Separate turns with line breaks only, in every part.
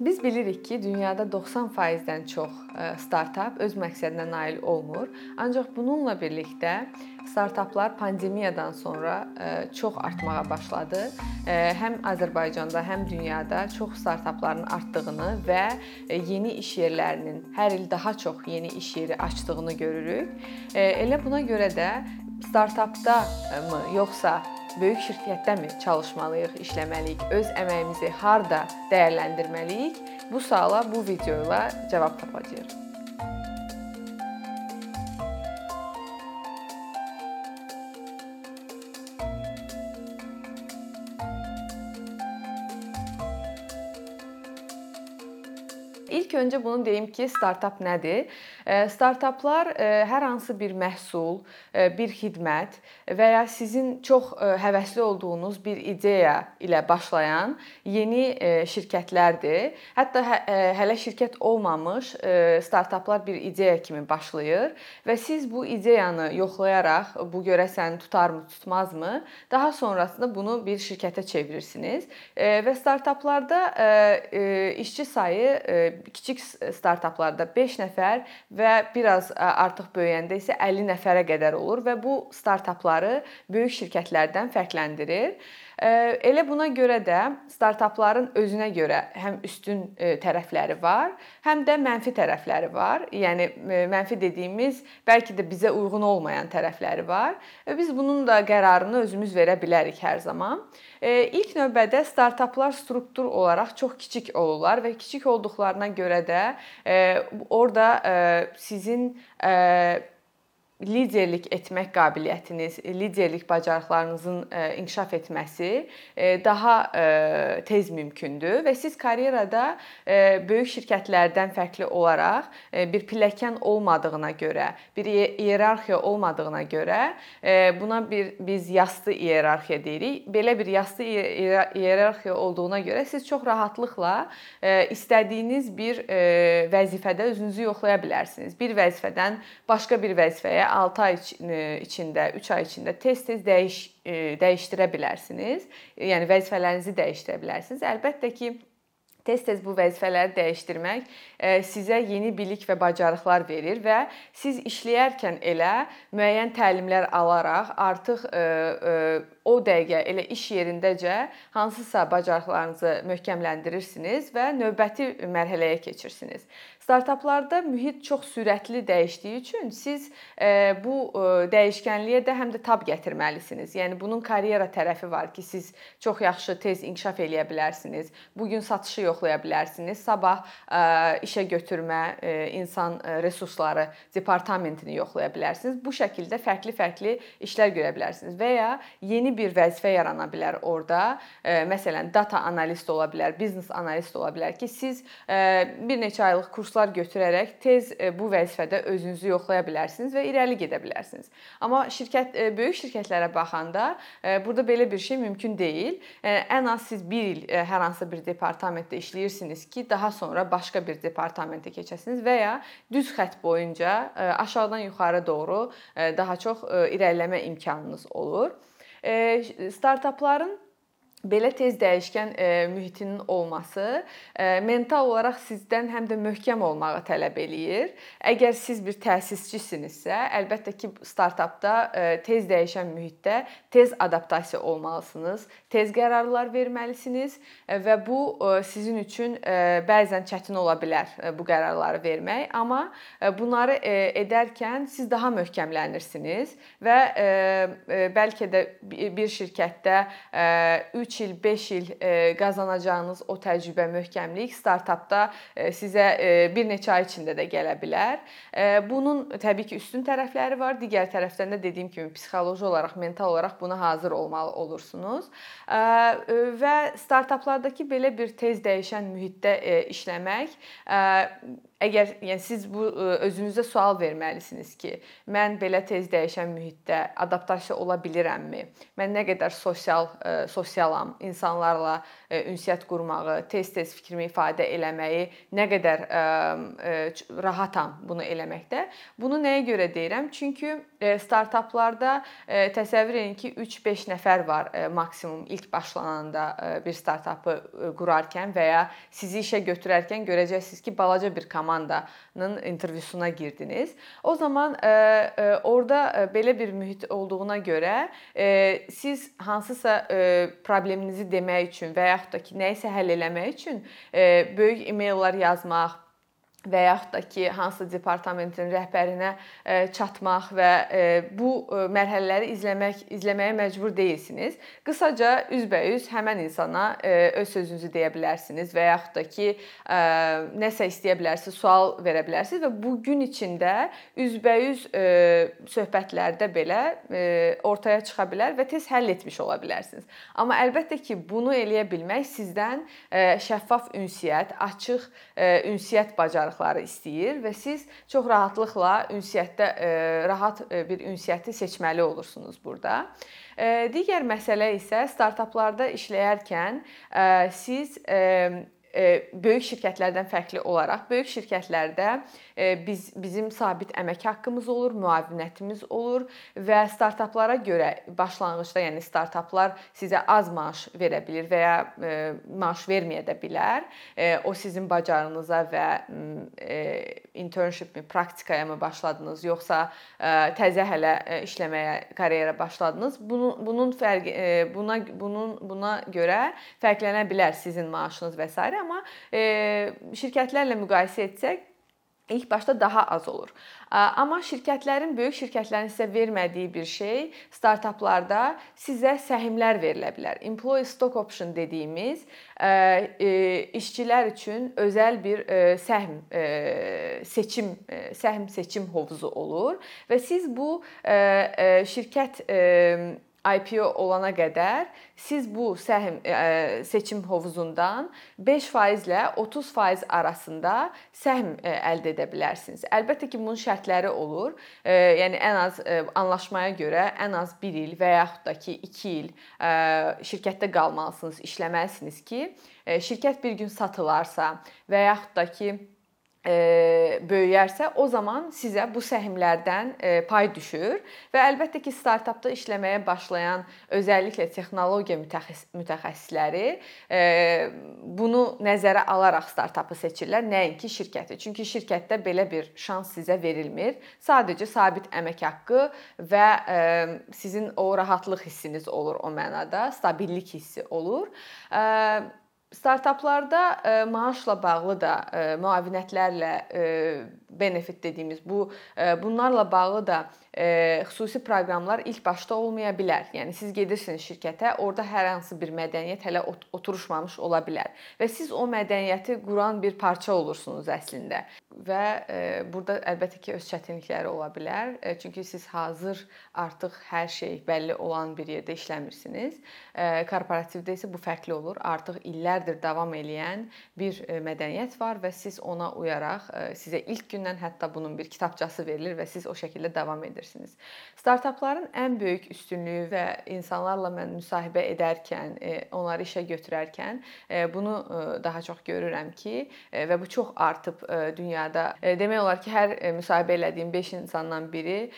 Biz bilirik ki, dünyada 90%-dən çox e, startap öz məqsədinə nail olmur. Ancaq bununla birlikdə startaplar pandemiyadan sonra e, çox artmağa başladı. E, həm Azərbaycanda, həm dünyada çox startapların artdığını və yeni iş yerlərinin hər il daha çox yeni iş yeri açdığını görürük. Elə buna görə də startapda mı, yoxsa böyük şirkətdəmi çalışmalıyıq, işləməliyik? Öz əməyimizi harda dəyərləndirməliyik? Bu suala bu video ilə cavab tapacağıq. Öncə bunu deyim ki, startap nədir? Startaplar hər hansı bir məhsul, bir xidmət və ya sizin çox həvəsli olduğunuz bir ideya ilə başlayan yeni şirkətlərdir. Hətta hə, hələ şirkət olmamış startaplar bir ideya kimi başlayır və siz bu ideyanı yoxlayaraq bu görəsən tutarmı, tutmazmı, daha sonrasında bunu bir şirkətə çevirirsiniz və startaplarda işçi sayı kiçik startaplarda 5 nəfər və biraz artıq böyüyəndə isə 50 nəfərə qədər olur və bu startapları böyük şirkətlərdən fərqləndirir. Elə buna görə də startapların özünə görə həm üstün tərəfləri var, həm də mənfi tərəfləri var. Yəni mənfi dediyimiz bəlkə də bizə uyğun olmayan tərəfləri var. Biz bunun da qərarını özümüz verə bilərik hər zaman. İlk növbədə startaplar struktur olaraq çox kiçik olurlar və kiçik olduqlarına görə də orada sizin liderlik etmək qabiliyyətiniz, liderlik bacarıqlarınızın e, inkişaf etməsi e, daha e, tez mümkündür və siz karyerada böyük şirkətlərdən fərqli olaraq bir pilləkən olmadığına görə, bir iyerarxiya olmadığına görə buna bir biz yastı iyerarxiya deyirik. Belə bir yastı iyerarxiya olduğuna görə siz çox rahatlıqla istədiyiniz bir vəzifədə özünüzü yoxlaya bilərsiniz. Bir vəzifədən başqa bir vəzifəyə 6 ay içində, 3 ay içində tez-tez dəyiş e, dəyişdirə bilərsiniz. Yəni vəzifələrinizi dəyişdirə bilərsiniz. Əlbəttə ki, tez-tez bu vəzifələri dəyişdirmək e, sizə yeni bilik və bacarıqlar verir və siz işləyərkən elə müəyyən təlimlər alaraq artıq e, o dəqiqə elə iş yerindəcə hansısa bacarıqlarınızı möhkəmləndirirsiniz və növbəti mərhələyə keçirsiniz. Startaplarda mühit çox sürətli dəyişdiyi üçün siz e, bu e, dəyişkənliyə də həm də tab gətirməlisiniz. Yəni bunun karyera tərəfi var ki, siz çox yaxşı tez inkişaf eləyə bilərsiniz. Bu gün satışı yoxlaya bilərsiniz. Sabah e, işə götürmə, insan resursları departamentini yoxlaya bilərsiniz. Bu şəkildə fərqli-fərqli işlər görə bilərsiniz və ya yeni bir vəzifə yarana bilər orada. Məsələn, data analist ola bilər, biznes analist ola bilər ki, siz bir neçə aylıq kurslar götürərək tez e, bu vəzifədə özünüzü yoxlaya bilərsiniz və irəli gedə bilərsiniz. Amma şirkət e, böyük şirkətlərə baxanda e, burada belə bir şey mümkün deyil. Ən az siz 1 il hər hansı bir departamentdə işləyirsiniz ki, daha sonra başqa bir departamentə keçəsiniz və ya düz xətt boyunca aşağıdan yuxarı doğru daha çox irəliləmə imkanınız olur. Startapların belə tez dəyişkən e, mühitinin olması e, mental olaraq sizdən həm də möhkəm olmağı tələb eləyir. Əgər siz bir təsisçisinizsə, əlbəttə ki, startapda e, tez dəyişən mühitdə tez adaptasiya olmalısınız, tez qərarlar verməlisiniz və bu sizin üçün bəzən çətin ola bilər bu qərarları vermək, amma bunları edərkən siz daha möhkəmlənirsiniz və bəlkə də bir şirkətdə 3 3 il, 5 il e, qazanacağınız o təcrübə, möhkəmlik startapda e, sizə e, bir neçə ay içində də gələ bilər. Bunun təbii ki, üstün tərəfləri var. Digər tərəfdən də dediyim kimi psixoloji olaraq, mental olaraq buna hazır olmalı olursunuz. Və startaplardakı belə bir tez dəyişən mühitdə işləmək əgər yəni siz bu özünüzə sual verməlisiniz ki, mən belə tez dəyişən mühitdə adaptasiya ola bilirəmmi? Mən nə qədər sosial sosialam, insanlarla ünsiyyət qurmağı, tez-tez fikrimi ifadə eləməyi nə qədər rahatam bunu eləməkdə? Bunu nəyə görə deyirəm? Çünki startaplarda təsəvvür edin ki, 3-5 nəfər var maksimum ilk başlananda bir startapı qurarkən və ya sizi işə götürərkən görəcəksiniz ki, balaca bir komandanın intervyusuna girdiniz. O zaman orada belə bir mühit olduğuna görə siz hansısa probleminizi demək üçün və yaxud da ki, nəyisə həll eləmək üçün böyük e-maillər yazmaq və yaxud da ki, hansı departamentin rəhbərinə e, çatmaq və e, bu e, mərhələləri izləmək izləməyə məcbur deyilsiniz. Qısaca üzbəüz həmin insana öz sözünüzü deyə bilərsiniz və yaxud da ki, nəsə istəyə bilərsiniz, sual verə bilərsiniz və bu gün içində üzbəüz söhbətlərdə belə ortaya çıxa bilər və tez həll etmiş ola bilərsiniz. Amma əlbəttə ki, bunu eləyə bilmək sizdən şəffaf ünsiyyət, açıq ünsiyyət bacarığı bacarıqları istəyir və siz çox rahatlıqla ünsiyyətdə e, rahat e, bir ünsiyyəti seçməli olursunuz burada. E, digər məsələ isə startaplarda işləyərkən siz böyük şirkətlərdən fərqli olaraq böyük şirkətlərdə biz bizim sabit əmək haqqımız olur, müavinətimiz olur və startaplara görə başlanğıcda, yəni startaplar sizə az maaş verə bilər və ya maaş verməyə də bilər. O sizin bacarığınıza və internship mi, praktikaya mı başladınız, yoxsa təzə hələ işləməyə, karyera başladınız? Bunun bunun fərqi buna bunun buna görə fərqlənə bilər sizin maaşınız və s. amma şirkətlərlə müqayisə etsək ilk başda daha az olur. Amma şirkətlərin, böyük şirkətlərin sizə vermədiyi bir şey startaplarda sizə səhmlər verilə bilər. Employee stock option dediyimiz işçilər üçün özəl bir səhm seçim səhm seçim hovuzu olur və siz bu şirkət IPO olana qədər siz bu səhm e, seçim hovuzundan 5% ilə 30% arasında səhm e, əldə edə bilərsiniz. Əlbəttə ki, bunun şərtləri olur. E, yəni ən az anlaşmaya görə ən az 1 il və yaxud da ki 2 il şirkətdə qalmalısınız, işləməlisiniz ki, şirkət bir gün satılarsa və yaxud da ki böyüyərsə, o zaman sizə bu səhmlərdən pay düşür və əlbəttə ki, startapda işləməyə başlayan özəlliklə texnologiya mütəxəssisləri bunu nəzərə alaraq startapı seçirlər, nəinki şirkəti. Çünki şirkətdə belə bir şans sizə verilmir. Sadəcə sabit əmək haqqı və sizin o rahatlıq hissiniz olur o mənada, stabillik hissi olur. Startaplarda e, maaşla bağlı da e, müavinətlərlə e, benefit dediyimiz bu bunlarla bağlı da xüsusi proqramlar ilk başda olmaya bilər. Yəni siz gedirsiniz şirkətə, orada hər hansı bir mədəniyyət hələ oturuşmamış ola bilər və siz o mədəniyyəti quran bir parça olursunuz əslində. Və burada əlbəttə ki, öz çətinlikləri ola bilər. Çünki siz hazır artıq hər şey bəlli olan bir yerdə işləmirsiniz. Korporativdə isə bu fərqli olur. Artıq illərdir davam eləyən bir mədəniyyət var və siz ona uyaraq sizə ilk gündən hətta bunun bir kitabçası verilir və siz o şəkildə davam edirsiniz. Startapların ən böyük üstünlüyü və insanlarla mən müsahibə edərkən, e, onları işə götürərkən e, bunu e, daha çox görürəm ki, və bu çox artıb dünyada. Demək olar ki, hər müsahibə elədiyim 5 insandan biri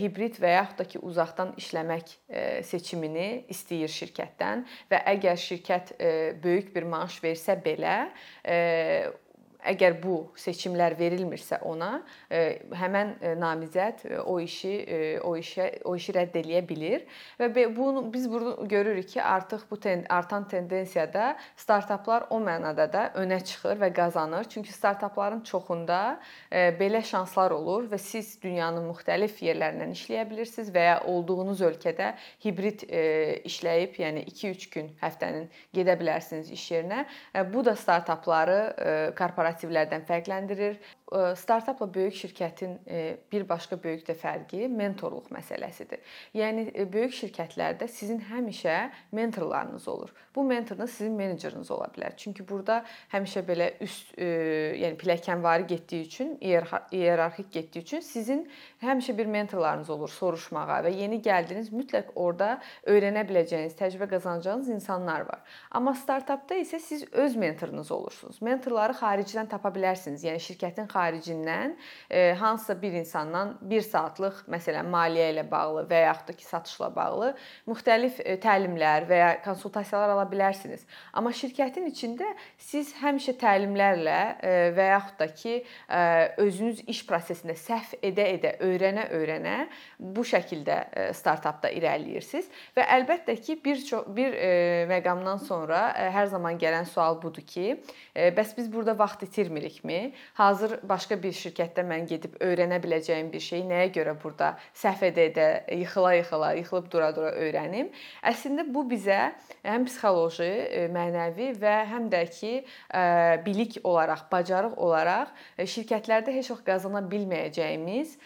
hibrid və yaxud da ki, uzaqdan işləmək seçimini istəyir şirkətdən və əgər şirkət böyük bir maaş versə belə əgər bu seçimlər verilmirsə ona, e, həmin e, namizəd e, o işi o işə o işi rədd eləyə bilər və bunu biz burada görürük ki, artıq bu ten, artan tendensiyada startaplar o mənada da önə çıxır və qazanır. Çünki startapların çoxunda belə şanslar olur və siz dünyanın müxtəlif yerlərindən işləyə bilirsiniz və ya olduğunuz ölkədə hibrid işləyib, yəni 2-3 gün həftənin gedə bilərsiniz iş yerinə. Bu da startapları korporativ korporativlərdən fərqləndirir. Startapla böyük şirkətin bir başqa böyük də fərqi mentorluq məsələsidir. Yəni böyük şirkətlərdə sizin həmişə mentorlarınız olur. Bu mentorunuz sizin meneceriniz ola bilər. Çünki burada həmişə belə üst, yəni pilləkənvari getdiyi üçün, iyerarxik getdiyi üçün sizin həmişə bir mentorlarınız olur soruşmağa və yeni gəldiniz mütləq orada öyrənə biləcəyiniz, təcrübə qazanacağınız insanlar var. Amma startapda isə siz öz mentorunuz olursunuz. Mentorları xaricdən tapa bilərsiniz. Yəni şirkətin xaricindən e, hansısa bir insandan 1 saatlıq məsələn maliyyə ilə bağlı və yaxud da ki satışla bağlı müxtəlif e, təlimlər və ya konsultasiyalar ala bilərsiniz. Amma şirkətin içində siz həmişə təlimlərlə e, və yaxud da ki özünüz iş prosesində səhv edə-edə, öyrənə-öyrənə bu şəkildə startapda irəliləyirsiniz və əlbəttə ki bir çox bir məqamdan sonra hər zaman gələn sual budur ki, bəs biz burada vaxt itirmirikmi? Hazır başqa bir şirkətdə mən gedib öyrənə biləcəyim bir şey nəyə görə burada səhv edə-edə, yıxıla-yıxıla, yıxılıb dura-dura öyrənim? Əslində bu bizə həm psixoloji, mənəvi və həm də ki bilik olaraq, bacarıq olaraq şirkətlərdə heç vaxt qazana bilməyəcəyimiz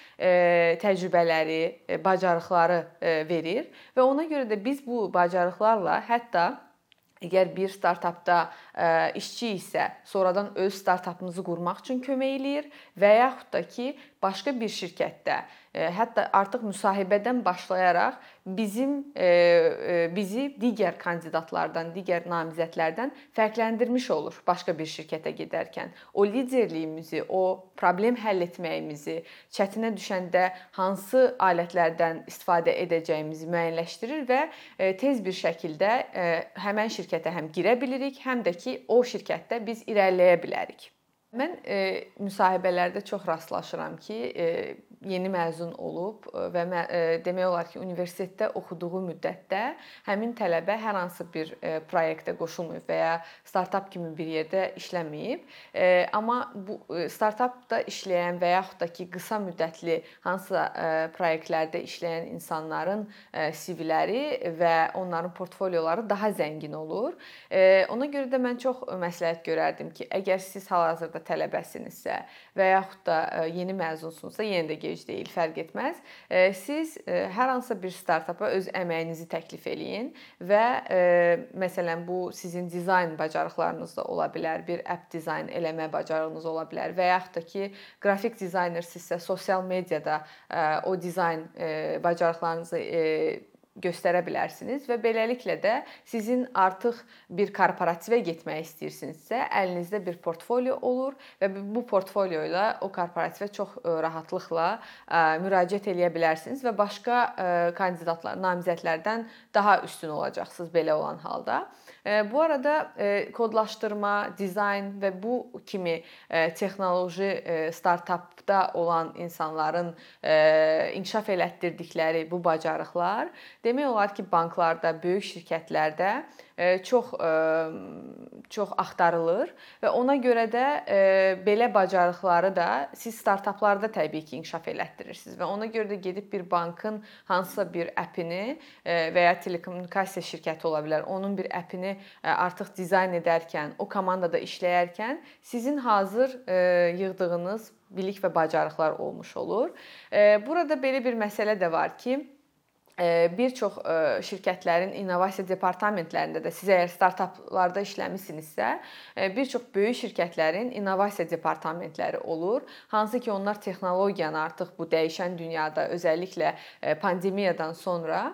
təcrübələri, bacarıqları verir və ona görə də biz bu bacarıqlarla hətta əgər bir startapda işçi isə sonradan öz startapımızı qurmaq üçün kömək eləyir və yaxud da ki, başqa bir şirkətdə hətta artıq müsahibədən başlayaraq bizim bizi digər kandidatlardan, digər namizədlərdən fərqləndirmiş olur başqa bir şirkətə gedərkən. O liderliyimizi, o problem həll etməyimizi, çətinə düşəndə hansı alətlərdən istifadə edəcəyimizi müəyyənləşdirir və tez bir şəkildə həmin şirkətə həm girə bilirik, həm də ki, o şirkətdə biz irəliləyə bilərik. Mən e, müsahibələrdə çox rastlaşıram ki, e, yeni məzun olub e, və e, demək olar ki, universitetdə oxuduğu müddətdə həmin tələbə hər hansı bir e, layihəyə qoşulmayıb və ya startap kimi bir yerdə işləməyib. Amma bu startapda işləyən və yaxud da ki, qısa müddətli hansısa layihələrdə işləyən insanların CV-ləri və onların portfolioları daha zəngin olur. Ona görə də mən çox məsləhət görərdim ki, əgər siz hal-hazırda tələbəsinizsə və yaxud da yeni məzunsunuzsa, yenə də gec deyil, fərq etməz. Siz hər hansısa bir startapa öz əməyinizi təklif eləyin və məsələn bu sizin dizayn bacarıqlarınız da ola bilər, bir app dizayn eləmə bacarığınız ola bilər və yaxud da ki, qrafik dizaynersinizsə, sosial mediada o dizayn bacarıqlarınızı göstərə bilərsiniz və beləliklə də sizin artıq bir korporativə getmək istəyirsinizsə, əlinizdə bir portfolio olur və bu portfolio ilə o korporativə çox e, rahatlıqla e, müraciət eləyə bilərsiniz və başqa e, kandidatlar, namizədlərdən daha üstün olacaqsınız belə olan halda. Bu arada kodlaşdırma, dizayn və bu kimi texnoloji startapda olan insanların inkişaf elətdirdikləri bu bacarıqlar demək olar ki, banklarda, böyük şirkətlərdə çox çox axtarılır və ona görə də belə bacarıqları da siz startaplarda təbii ki, inkişaf elətdirirsiniz və ona görə də gedib bir bankın hansısa bir appini və ya telekommunikasiya şirkəti ola bilər, onun bir appini artıq dizayn edərkən, o komandada işləyərkən sizin hazır yığdığınız bilik və bacarıqlar olmuş olur. Burada belə bir məsələ də var ki, bir çox şirkətlərin innovasiya departamentlərində də siz əgər startaplarda işləmisinizsə, bir çox böyük şirkətlərin innovasiya departamentləri olur. Hansı ki, onlar texnologiyanı artıq bu dəyişən dünyada, özəlliklə pandemiyadan sonra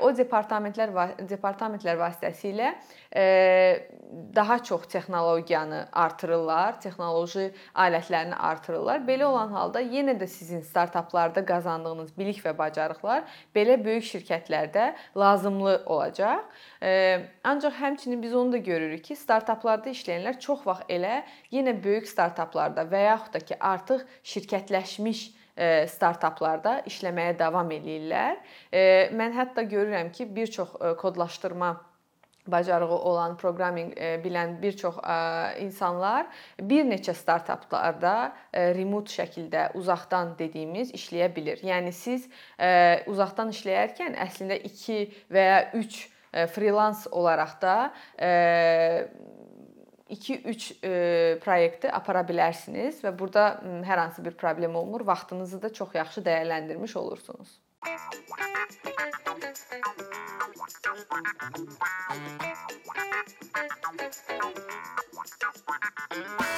o departamentlər departamentlər vasitəsilə daha çox texnologiyanı artırırlar, texnoloji alətlərini artırırlar. Belə olan halda yenə də sizin startaplarda qazandığınız bilik və bacarıqlar belə böyük şirkətlərdə lazımlı olacaq. Ancaq həmçinin biz onu da görürük ki, startaplarda işləyənlər çox vaxt elə yenə böyük startaplarda və yaxud da ki, artıq şirkətləşmiş startaplarda işləməyə davam eləyirlər. Mən hətta görürəm ki, bir çox kodlaşdırma bacarığı olan, proqramminq bilən bir çox insanlar bir neçə startaplarda remote şəkildə uzaqdan dediyimiz işləyə bilir. Yəni siz uzaqdan işləyərkən əslində 2 və ya 3 freelance olaraq da 2-3 proyekti apara bilərsiniz və burada hər hansı bir problem olmur. Vaxtınızı da çox yaxşı dəyərləndirmiş olursunuz. Thank you.